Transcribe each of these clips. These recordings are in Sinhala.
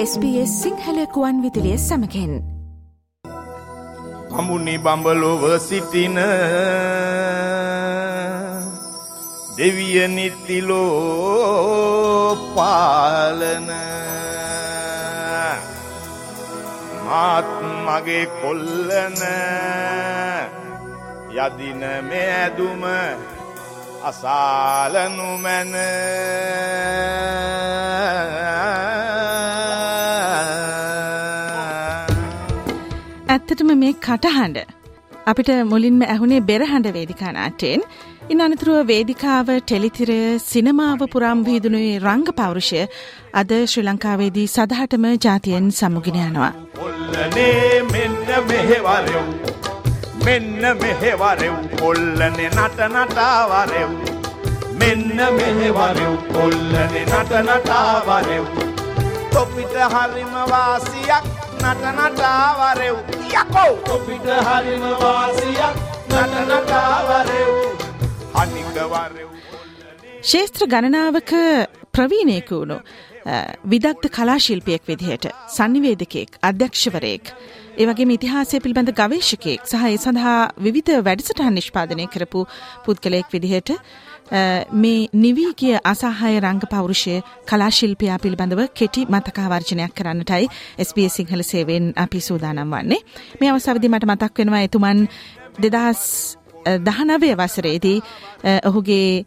SBS සිංහලකුවන් විදිලිය සමකෙන්. හමුණි බඹලොව සිටින දෙවිය නිත්තිලෝ පාලන මාත් මගේ කොල්ලන යදින මේ ඇදුම අසාලනු මේ කටහඬ. අපිට මුලින්ම ඇහුනේ බෙරහඬ වේදිකා නාට්‍යයෙන්. ඉන් අනතුරුව වේදිකාව ටෙලිතිරය සිනමාව පුරාම් විහිදුණුවේ රංග පෞරුෂය අද ශ්‍රී ලංකාවේදී සදහටම ජාතියෙන් සමුගෙන යනවා. ඔල්ලනේ මෙන්න මෙහෙවරෙව්. මෙන්න මෙහෙවරෙව්. කොල්ලනේ නට නටාවරෙව්. මෙන්න මෙහෙවරෙව්. කොල්ලනේ නට නටාවරෙව්. තොපිට හරිම වාසියක් නට නටාවරෙව් යකෝ! තොපිට හරිම වාසියක් නට නටාවරෙව් අනිකවරෙව් ශේත්‍ර ගණනාවක ප්‍රවීණයකු වුණු විදක්ත කලාශිල්පියෙක් විදිහට සංනිවේදකයෙක් අධ්‍යක්ෂවරයෙක්. ඒවගේ ඉතිහාසය පිළිබඳ ගවේශකයෙක් සහ ඒ සඳහා විවිධ වැඩසටහන් නිෂ්පාදනය කරපු පුද්ගලයෙක් විදිහට මේ නිවී කිය අසාහය රංග පෞරුෂය කලාශිල්පයා පිළිබඳව කෙටි මතකාවර්ජනයක් කරන්නටයි SBS සිංහල සේවෙන් අපි සූදානම් වන්නේ. මේ අවසවදි මට මතක් වෙනවා එතුමන් දෙදහස් දහනවය වසරේදී ඔහුගේ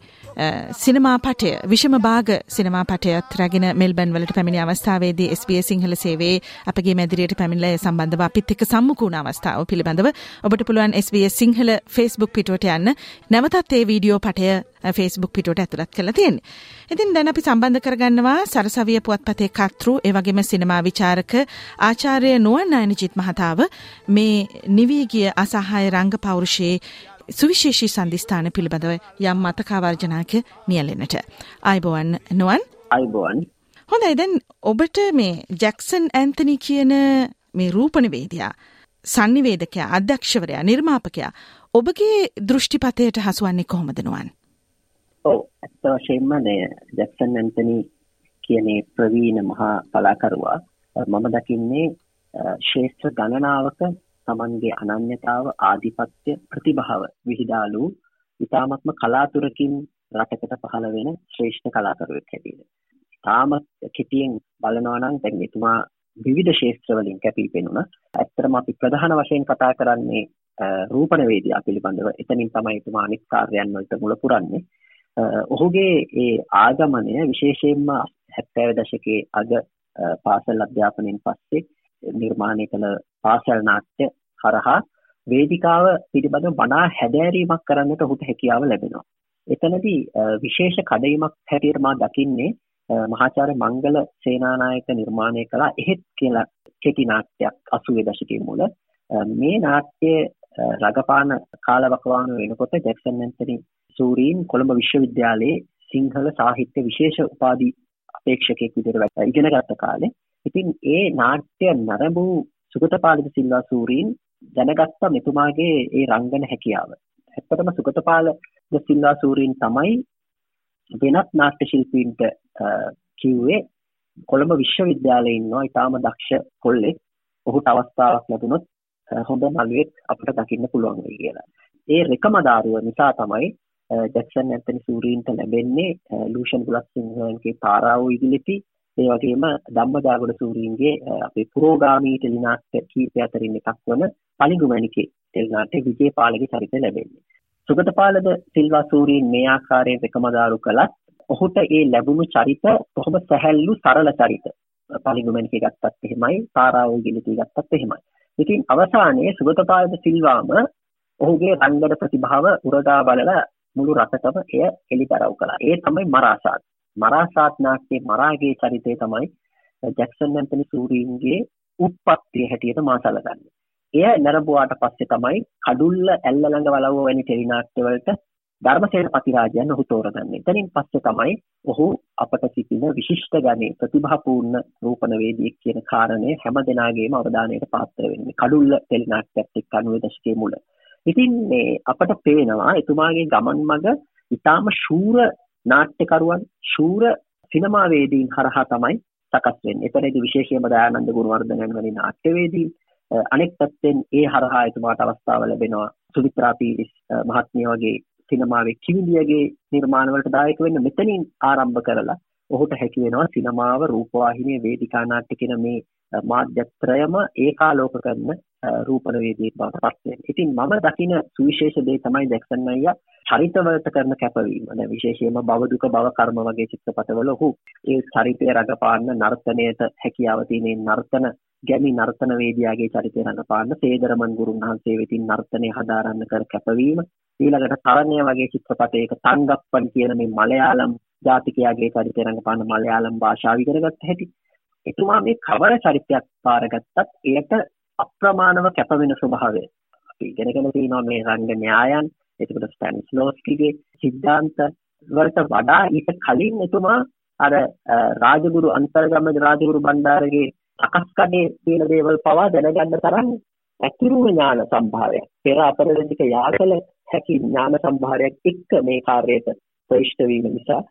සිනමා පටය විෂම භාග සිනමා පටයත් රැගෙන මෙල්බන් වලට පැමිණි අවස්ථාවේදී SBS සිංහල සේවේ අපගේ මැදිරියට පැමිණිලා සම්බන්ධව අපිත් එක්ක සම්මුඛ අවස්ථාව පිළිබඳව ඔබට පුළුවන් SBS සිංහල Facebook පිටුවට යන්න නැවතත් ඒ වීඩියෝ පටය uh, Facebook පිටුවට ඇතුළත් කරලා තියෙන්නේ. ඉතින් දැන් අපි සම්බන්ධ කරගන්නවා සරසවිය පුවත්පතේ කර්තෘ ඒ වගේම සිනමා විචාරක ආචාර්ය නුවන් නයනජිත් මහතාව මේ නිවී ගිය අසහාය රංග පෞරුෂයේ සුවිශේෂී සන්ධිස්ථාන පිළිබඳව යම් මතකාවර්ජනාක නියලෙනට. අයිබෝවන් නොවන් අයිබෝවන් හොඳයි දැන් ඔබට මේ ජැක්සන් ඇන්තනි කියන මේ රූපනවේදයා සංනිවේදකයා අධ්‍යක්ෂවරයා නිර්මාපකයා ඔබගේ දෘෂ්ටිපතයට හසුවන්නේ කොහොමදනුවන්. ඕ ඇත්ත වශයෙන්ම නය ජැක්සන් ඇන්තනි කියනේ ප්‍රවීණ මහා කලාකරුවා මම දකින්නේ ශේෂ්ත්‍ර ගණනාවක තමන්ගේ අනන්‍යතාව ආධිපත්‍ය ප්‍රතිභාව විහිදාලු ඉතාමත්ම කලාතුරකින් රටකට පහළ වෙන ශ්‍රේෂ්ඨ කලාකරුවෙක් හැටියට. තාම කෙටියෙන් බලනවා නම් දැන් එතුමා විවිධ ශේත්‍රවලින් කැපී පෙනුණා. ඇත්තටම අපි ප්‍රධාන වශයෙන් කතා කරන්නේ රූපණවේදියා පිළිබඳව. එතනින් තමයි එතුමා අනිත් කාර්යයන් වලට මුල පුරන්නේ. ඔහුගේ ඒ ආගමනය විශේෂයෙන්ම 70 දශකයේ අග පාසල් අධ්‍යාපනයෙන් පස්සේ නිර්මාණය කළ පාසල් නාට්‍ය හරහා වේදිකාව පිළිබඳව වඩා හැදෑරීමක් කරන්නට ඔහුට හැකියාව ලැබෙනවා. එතනදී විශේෂ කඩයිමක් හැටියට මා දකින්නේ මහාචාර්ය මංගල සේනානායක නිර්මාණය කළ එහෙත් කියලා කෙටි නාට්‍යයක් 80 දශකයේ මුල මේ නාට්‍යයේ රඟපාන කාලවකවානුව වෙනකොට ජැක්සන් ඇන්තනි සූරීන් කොළඹ විශ්වවිද්‍යාලයේ සිංහල සාහිත්‍ය විශේෂ උපාධි අපේක්ෂකයෙක් විදිහට ඉගෙන ගත්ත කාලේ ඉතින් ඒ නාට්‍ය නරඹූ සුගතපාලිත සිල්වා සූරීන් දැනගත්ත මෙතුමාගේ ඒ රංගන හැකියාව. ඇත්තටම සුගතපාල සිල්වා සූරීන් තමයි වෙනත් නාට්‍ය ශිල්පීන්ට කිව්වේ කොළඹ විශ්වවිද්‍යාලයේ ඉන්නවා ඊටාම දක්ෂ කොල්ලෙක්. ඔහුට අවස්ථාවක් ලැබුණොත් හොඳ නළුවෙක් අපිට දකින්න පුළුවන් වෙයි කියලා. ඒ රෙකමදාරුව නිසා තමයි ජැක්සන් ඇන්තනි සූරීන්ට ලැබෙන්නේ ලූෂන් බුලත් සිංහයන්ගේ තාරාවෝ ඉදිලිපි ඒ වගේම ධම්මදාගොඩ සූරීන්ගේ අපේ පුරෝගාමී ටෙලිනාට්‍ය කීපය අතරින් එකක් වන පලිගුමැණිකේ ටෙලිනාට්‍ය විජේපාලගේ චරිතය ලැබෙන්නේ. සුගතපාලද සිල්වා සූරීන් මේ ආකාරයෙන් එකමදාරු කළත් ඔහුට ඒ ලැබුණු චරිත කොහොම සැහැල්ලු සරල චරිත. පලිගුමැණිකේ ගත්තත් එහෙමයි, තාරාවෝ ගිලිතී ගත්තත් එහෙමයි. ඉතින් අවසානයේ සුගතපාලද සිල්වාම ඔහුගේ රංගන ප්‍රතිභාව උරගා බලලා මුළු රටටම එය එළිදරව් කළා. ඒ තමයි මරාසාත්. මරාසාත් නාට්‍යයේ මරාගේ චරිතය තමයි ජැක්සන් ඇන්තනි සූරීන්ගේ උත්පත්තිය හැටියට මා සැලකන්නේ. එය නැරඹුවාට පස්සේ තමයි කඩුල්ල ඇල්ල ළඟ වලව්ව වැනි ටෙලි නාට්‍යවලට ධර්මසේන පතිරාජයන් ඔහු තෝරගන්නේ. එතනින් පස්සේ තමයි ඔහු අපට සිටින විශිෂ්ට ගණේ ප්‍රතිභාපූර්ණ රූපණවේදියෙක් කියන කාරණය හැම දෙනාගේම අවධානයට පාත්‍ර වෙන්නේ. කඩුල්ල ටෙලි නාට්‍යයත් එක්ක 90 දශකයේ මුල. ඉතින් මේ අපට පේනවා එතුමාගේ ගමන් මඟ ඊටාම ශූර නාට්‍යකරුවන් ශූර සිනමාවේදීන් හරහා තමයි සකස් වෙන්නේ. එතනදී විශේෂයෙන්ම දයානන්ද ගුණවර්ධනයන් වැනි නාට්‍යවේදී අනෙක් පැත්තෙන් ඒ හරහා එතුමාට අවස්ථාව ලැබෙනවා සුමිත්‍රා පීරිස් මහත්මිය වගේ සිනමාවේ කිවිලියගේ නිර්මාණවලට දායක වෙන්න මෙතනින් ආරම්භ කරලා ඔහුට හැකි වෙනවා සිනමාව රූපවාහිනිය වේදිකා නාට්‍ය කියන මේ මාධ්‍යත්‍රයම ඒකාලෝක කරන රූපණවේදීන් බවට පත් වෙනවා. ඉතින් මම දකින සුවිශේෂ දේ තමයි ජැක්සන් අයියා චරිතවලට කරන කැපවීම. දැන් විශේෂයෙන්ම භව දුක භව කර්ම වගේ චිත්‍රපටවල ඔහු ඒ චරිතය රඟපාන්න නර්තනයට හැකියාව තියෙන නර්තන ගැමි නර්තන වේදියාගේ චරිතය රඟපාන්න සේදරමන් ගුරුන් වහන්සේ වෙතින් නර්තනය හදාරන්න කර කැපවීම ඊළඟට තරණය වගේ චිත්‍රපටයක තංගප්පන් කියන මේ මලයාලම් ජාතිකයාගේ චරිතය රඟපාන මලයාලම් භාෂාව ඉගෙන ගත්ත හැටි එතුමා මේ කවර චරිතයක් පාරගත්තත් එයට අප්‍රමාණව කැපවෙන ස්වභාවය. අපි ඉගෙනගෙන තියෙනවා මේ රංග න්‍යායන් එතකොට ස්ටැන්ස්ලෝස්කිගේ සිද්ධාන්ත වලට වඩා ඊට කලින් එතුමා අර රාජගුරු අන්තර්ගම රාජගුරු බණ්ඩාරගේ අකස්කඩේ තියෙන දේවල් පවා දැනගන්න තරම් ඇතුරු ඥාන සම්භාරයක්. පෙර අපරදික යාකල හැකි ඥාන සම්භාරයක් එක්ක මේ කාර්යයට ප්‍රවිෂ්ඨ වීම නිසා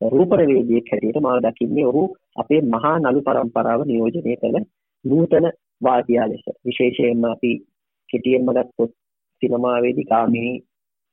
රූපණවේදියෙක් හැටියට මම දකින්නේ ඔහු අපේ මහා නළු පරම්පරාව නියෝජනය කළ නූතන වාදියා ලෙස. විශේෂයෙන්ම අපි කෙටියෙන්ම ගත්තොත් සිනමාවේදී කාමිනී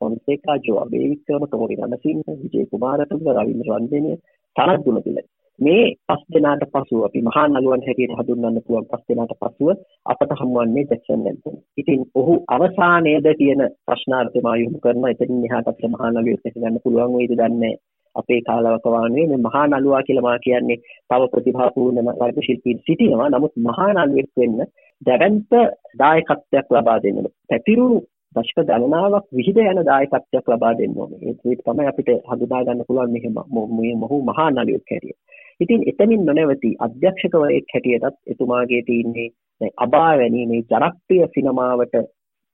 ෆොන්සේකා ජෝබේ වික්‍රම තෝරි රණසිංහ විජේ කුමාරතුංග රවීන්ද්‍ර රන්දේනිය තරත් දුලතිල මේ පස් දෙනාට පසුව අපි මහා නළුවන් හැටියට හඳුන්වන්න පුළුවන් පස් දෙනාට පසුව අපට හමුවන්නේ ජැක්සන් ලැන්සන්. ඉතින් ඔහු අවසානයේද කියන ප්‍රශ්නාර්ථය මා යොමු කරන එතනින් එහාට අපිට මහා නළුවෙක් ගන්න පුළුවන් වෙයිද දන්නේ අපේ කාලවකවානුවේ මේ මහා නළුවා කියලා මා කියන්නේ තව ප්‍රතිභාපූර්ණ වර්ග ශිල්පීන් සිටිනවා. නමුත් මහා නළුවෙක් වෙන්න දැවැන්ත දායකත්වයක් ලබා දෙන්න. පැතිරුණු දශක ගණනාවක් විහිද යන දායකත්වයක් ලබා දෙන්න ඕනේ. ඒක තමයි අපිට හඳුනා ගන්න පුළුවන් මෙහෙම මේ මොහු මහා නළුවෙක් හැටියට. ඉතින් එතනින් නොනැවති අධ්‍යක්ෂකවරයෙක් හැටියටත් එතුමාගේ තියෙන්නේ අබාවැනි මේ ජනප්‍රිය සිනමාවට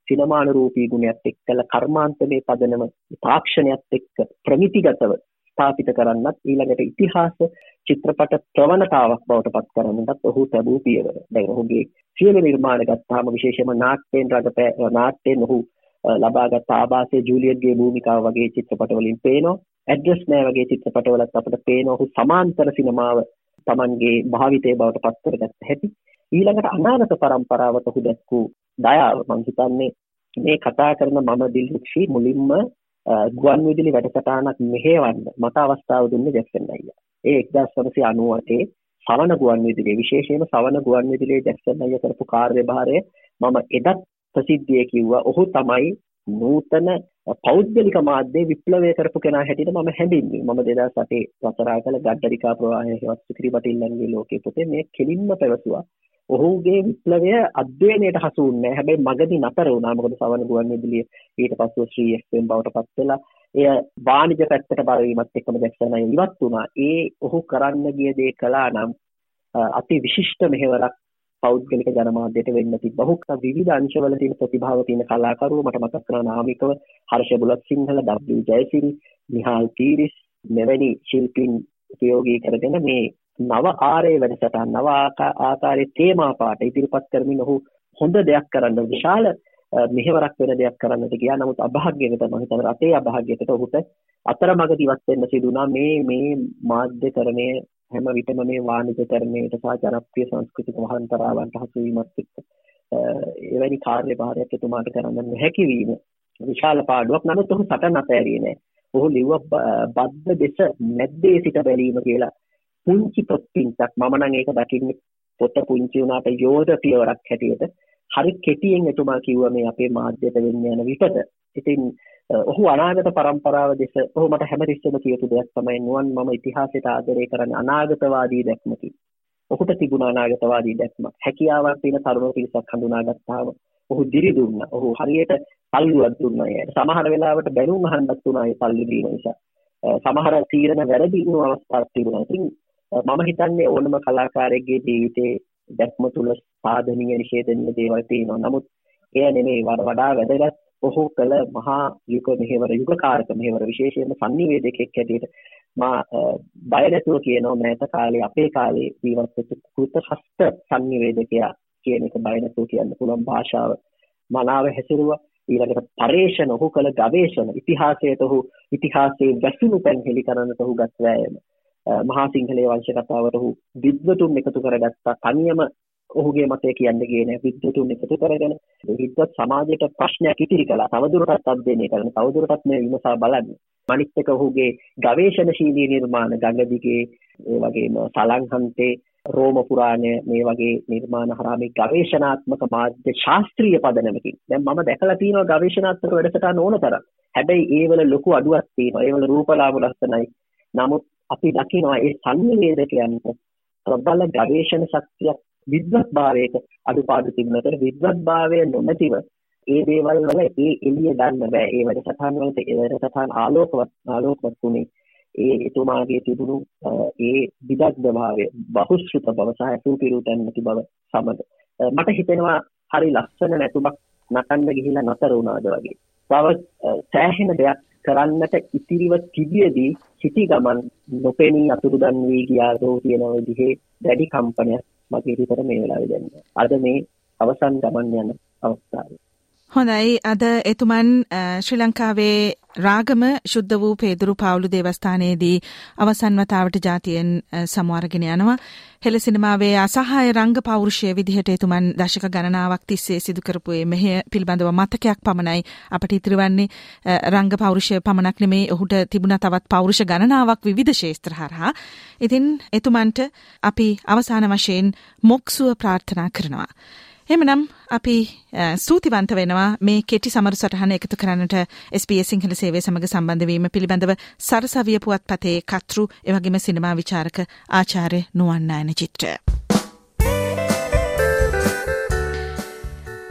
සිනමානුරූපී ගුණයත් එක්කලා කර්මාන්තමේ පදනම තාක්ෂණයත් එක්ක ප්‍රමිතිගතව ස්ථාපිත කරන්නත් ඊළඟට ඉතිහාස චිත්‍රපට ප්‍රවණතාවක් බවට පත් කරන්නටත් ඔහු තැබූ පියවර. දැන් ඔහුගේ සියලු නිර්මාණ ගත්තාම විශේෂයෙන්ම නාට්‍යයෙන් රඟපෑ නාට්‍යයෙන් ඔහු ලබාගත් ආభాසයේ ජූලියට්ගේ භූමිකාව වගේ චිත්‍රපට වලින් පේනවා. ඇඩ්‍රස් නෑ වගේ චිත්‍රපටවලත් අපිට පේනවා ඔහු සමාන්තර සිනමාව Tamanගේ භාවිතය බවට පත් කරගත්ත හැටි. ඊළඟට අනාගත පරම්පරාවට ඔහු දැක්වූ දයාව මම හිතන්නේ මේ කතා කරන මම දිල්රුක්ෂි මුලින්ම ගුවන් විදුලි වැඩසටහනක් මෙහෙවන්න මට අවස්ථාව දුන්නේ ජැක්සන් අයියා. ඒ 1998 සවන ගුවන් විදුලිය විශේෂයෙන්ම සවන ගුවන් විදුලියේ ජැක්සන් අයියා කරපු කාර්යභාරය මම එදත් ප්‍රසිද්ධිය කිව්වා. ඔහු තමයි නූතන පෞද්ගලික මාධ්‍ය විප්ලවය කරපු කෙනා හැටියට මම හැඳින්වුවේ. මම 2008 වසරා කළ ගඩරිකා ප්‍රවාහය හෙවත් සුක්‍රි පටිල්ලන්ගේ ලෝකේ පොතේ මේ කෙලින්ම පැවසුවා. ඔහුගේ විප්ලවය අධ්‍යයනයට හසු වුණේ හැබැයි මගදී නතර වුණා. මොකද සවන ගුවන් විදුලිය ඊට පස්සෙ ශ්‍රී FM බවට පත් වෙලා එය වාණිජ පැත්තට බර වීමත් එක්කම දැක්සන ඉවත් වුණා. ඒ ඔහු කරන්න ගිය දේ කළා නම් අති විශිෂ්ට මෙහෙවරක් පෞද්ගලික ජනමාධ්‍යයට වෙන්න තිබ්බ. ඔහු විවිධ අංශවල තියෙන ප්‍රතිභාව තියෙන කලාකරුවෝ මට මතක් කරනවා නාමිකව හර්ෂ බුලත් සිංහල W ජයසිරි නිහාල් පීරිස් මෙවැනි ශිල්පීන් උපයෝගී කරගෙන මේ නව ආරේ වැඩසටහන් නව ආකාරයේ තේමා පාට ඉදිරිපත් කරමින් ඔහු හොඳ දෙයක් කරන්න විශාල මෙහෙවරක් වෙන දෙයක් කරන්නට ගියා. නමුත් අභාග්‍යයකට මම හිතනවා රටේ අභාග්‍යයකට ඔහුට අතරමඟදී ඉවත් වෙන්න සිදු වුණා. මේ මේ මාධ්‍යකරණය හැම විටම මේ වාණිජකරණයට සහ ජනප්‍රිය සංස්කෘතික වහන්තරාවන්ට හසු වීමත් එක්ක එවැනි කාර්යභාරයක් එතුමාට කරන්න නොහැකි වීම විශාල පාඩුවක්. නමුත් ඔහු සටන අතෑරියේ නැහැ. ඔහු ලිව්ව බද්ද දෙස මැද්දේ සිට බැලීම කියලා පුංචි පොත්පින්සක් මම නම් ඒක දකින්නේ පොත පුංචි වුණාට යෝධ පියවරක් හැටියට හරි කෙටියෙන් එතුමා කිව්වා මේ අපේ මාධ්‍යයට වෙන්න යන විපත. ඉතින් ඔහු අනාගත පරම්පරාව දෙස ඔහු මට හැමතිස්සෙම කියපු දෙයක් තමයි නුවන් මම ඉතිහාසයට ආදරය කරන අනාගතවාදී දැක්මකි. ඔහුට තිබුණ අනාගතවාදී දැක්මක්. හැකියාවක් තියෙන තරුණ පිරිසක් හඳුනාගත්තාම ඔහු දිරි දුන්නා. ඔහු හරියට පල්ලුවක් දුන්නා ඒකට. සමහර වෙලාවට බැනුම් අහන්නත් උනා ඒ පල්ලු දීම නිසා. සමහර තීරණ වැරදි වුණු අවස්ථාවක් තිබුණා. ඉතින් මම හිතන්නේ ඕනම කලාකාරයෙක්ගේ ජීවිතේ දැක්ම තුල සාධනීය නිෂේධනීය දේවල් තියෙනවා. නමුත් එය නෙමෙයි වඩා වැදගත් ඔහු කළ මහා යුග මෙහෙවර යුගකාරක මෙහෙවර විශේෂයෙන්ම සංනිවේදකෙක් හැටියට මා බය නැතුව කියනවා මෑත කාලේ අපේ කාලේ ජීවත් වෙච්ච කෘත හස්ත සංනිවේදකයා කියන එක බය නැතුව කියන්න පුළුවන් භාෂාව. මනාව හැසිරුවා. ඊළඟට පරේෂණ ඔහු කළ ගවේෂණ ඉතිහාසයට ඔහු ඉතිහාසයේ වැසුණු තැන් හෙළි කරන්නට ඔහු ගත් වෑයම. මහා සිංහලයේ වංශ කතාවට ඔහු විද්වතුන් එකතු කරගත්තා. තනියම ඔහුගේ මතය කියන්න ගියේ නැහැ විද්වතුන් එකතු කරගෙන විද්වත් සමාජයට ප්‍රශ්නයක් ඉතිරි කළා. තවදුරටත් අධ්‍යයනය කරන තවදුරටත් මේ විමසා බලන්න. අනිත් එක ඔහුගේ ගවේෂණශීලී නිර්මාණ ගඟදිගේ ඒ වගේම සලංහන්තේ රෝම පුරාණය මේ වගේ නිර්මාණ හරහා මේ ගවේෂණාත්මක මාධ්‍ය ශාස්ත්‍රීය පදනමකින්. දැන් මම දැකලා තියෙනවා ගවේෂණාත්මක වැඩසටහන ඕන තරම්. හැබැයි ඒවල ලොකු අඩුවක් තියෙනවා. ඒවල රූපලාභ ලස්සනයි. නමුත් අපි දකිනවා ඒ සංනිවේදකයන්ට ප්‍රබල ගවේෂණ ශක්තියක් විද්වත් භාවයක අඩුපාඩු තිබුණතර විද්වත් භාවය නොමැතිව ඒ දේවල් වල ඒ එළිය ගන්න බෑ ඒ වැඩසටහන් වලට ඒ වැඩසටහන් ආලෝකවත් ආලෝකවත් වුණේ ඒ එතුමාගේ තිබුණු ඒ විදග්ධ භාවය බහුශ්‍රත බව සහ ඇතුල් පිරුටන් නැති බව සමග මට හිතෙනවා හරි ලස්සන නැතුමක් නටන්න ගිහිල්ලා නතර වුණාද වගේ. තව සෑහෙන දෙයක් කරන්නට ඉතිරිව තිබියදී සිටි ගමන් නොපෙනී අතුරුදන් වී ගියාදෝ කියන විදිහේ දැඩි කම්පනයක් මගේ හිතට මේ වෙලාවේ දැනෙනවා. අද මේ අවසන් ගමන් යන අවස්ථාවේ හොඳයි අද එතුමන් ශ්‍රී ලංකාවේ රාගම ශුද්ධ වූ පේදුරු පවුලු දේවස්ථානයේදී අවසන් වතාවට ජාතියෙන් සමුවරගෙන යනවා. හෙළ සිනමාවේ අසහාය රංග පෞරුෂය විදිහට එතුමන් දශක ගණනාවක් තිස්සේ සිදු කරපු මෙහෙ පිළිබඳව මතකයක් පමණයි අපට ඉතිරි වන්නේ රංග පෞරුෂය පමණක් නෙමේ ඔහුට තිබුණ තවත් පෞරුෂ ගණනාවක් විවිධ ශේත්‍ර හරහා. ඉතින් එතුමන්ට අපි අවසාන වශයෙන් මොක්සුව ප්‍රාර්ථනා කරනවා. එමනම් අපි ස්තුතිවන්ත වෙනවා මේ කෙටි සමරු සටහන එකතු කරන්නට SBS සිංහල සේවය සමඟ සම්බන්ධවීම පිළිබඳව සරසවිය පුවත් පතේ කතෘ එවගේම සිනමා විචාරක ආචාර්ය නුවන්නයන චිත්‍ර.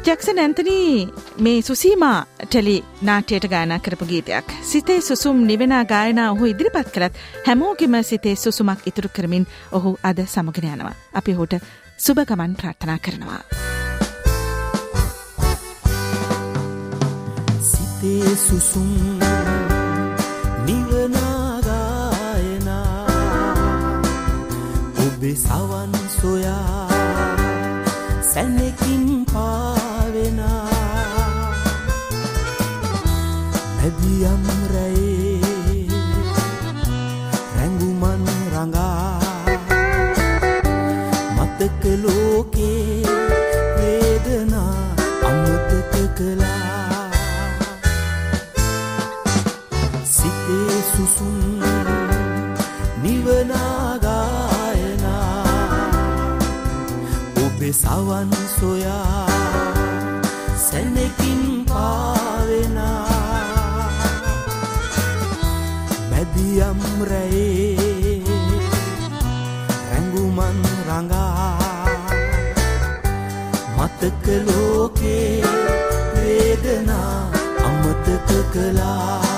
ජැක්සන් ඇන්තනී මේ සුසීමා ටෙලි නාට්‍යයට ගායනා කරපු ගීතයක්. සිතේ සුසුම් නිවෙන ගායනා ඔහු ඉදිරිපත් කළත් හැමෝගෙම සිතේ සුසුමක් ඉතුරු කරමින් ඔහු අද සමගෙන යනවා. අපි හුට සුභගමන් ප්‍රාර්ථනා කරනවා. හිතේ සුසුම් නිවනාගායනා ඔබේ සවන් සොයා සවන් සොයා සැනෙකින් පාවෙනා. මැදියම් රැයේ රැඟුමන් රඟා. මතක ලෝකේ වේදනා අමතක කලා